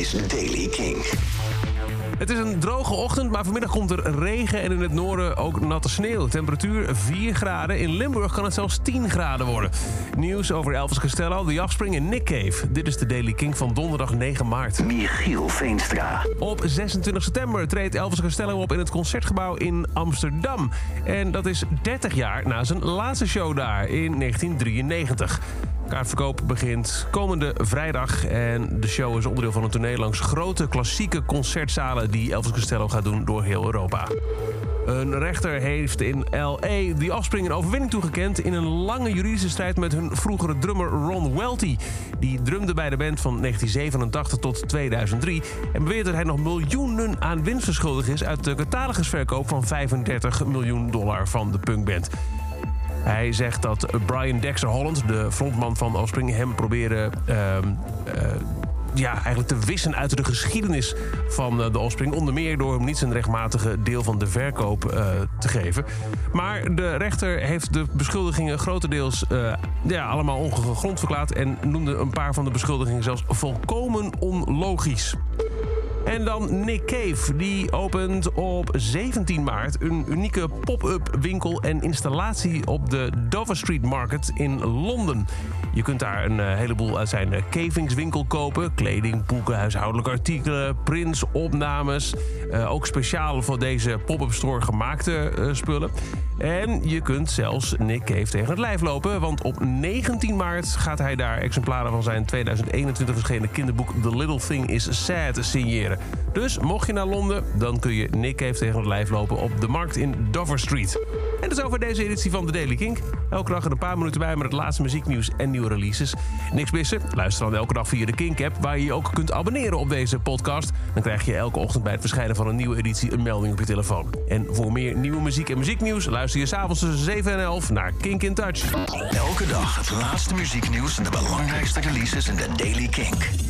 is Daily King. Het is een droge ochtend, maar vanmiddag komt er regen en in het noorden ook natte sneeuw. Temperatuur 4 graden. In Limburg kan het zelfs 10 graden worden. Nieuws over Elvis Costello, de Jachtspring en Nick Cave. Dit is de Daily King van donderdag 9 maart. Michiel Veenstra. Op 26 september treedt Elvis Costello op in het Concertgebouw in Amsterdam. En dat is 30 jaar na zijn laatste show daar in 1993. Kaartverkoop begint komende vrijdag. En de show is onderdeel van een tournee langs grote klassieke concertzalen... die Elvis Costello gaat doen door heel Europa. Een rechter heeft in L.A. The Offspring een overwinning toegekend... in een lange juridische strijd met hun vroegere drummer Ron Welty. Die drumde bij de band van 1987 tot 2003... en beweert dat hij nog miljoenen aan winst verschuldigd is... uit de catalogusverkoop van 35 miljoen dollar van de punkband. Hij zegt dat Brian Dexter Holland, de frontman van Offspring, hem proberen. ehm, eh, ja, eigenlijk te wissen uit de geschiedenis van eh, de Offspring. Onder meer door hem niet zijn rechtmatige deel van de verkoop eh, te geven. Maar de rechter heeft de beschuldigingen grotendeels eh, ja, allemaal ongegrond verklaard... en noemde een paar van de beschuldigingen zelfs volkomen onlogisch. En dan Nick Cave. Die opent op 17 maart een unieke pop-up winkel en installatie op de Dover Street Market in Londen. Je kunt daar een eh, heleboel uit zijn eh, cavingswinkel kopen. Kleding, boeken, huishoudelijke artikelen, prints, opnames. Eh, ook speciaal voor deze pop-up store gemaakte eh, spullen. En je kunt zelfs Nick Cave tegen het lijf lopen. Want op 19 maart gaat hij daar exemplaren van zijn 2021 verschenen kinderboek The Little Thing is Sad signeren. Dus mocht je naar Londen, dan kun je Nick Cave tegen het lijf lopen op de markt in Dover Street. En dat is over deze editie van The Daily Kink. Elke dag er een paar minuten bij met het laatste muzieknieuws en nieuwe releases. Niks missen? Luister dan elke dag via de Kink-app... waar je je ook kunt abonneren op deze podcast. Dan krijg je elke ochtend bij het verschijnen van een nieuwe editie... een melding op je telefoon. En voor meer nieuwe muziek en muzieknieuws... luister je s'avonds tussen 7 en 11 naar Kink in Touch. Elke dag het laatste muzieknieuws en de belangrijkste releases in de Daily King.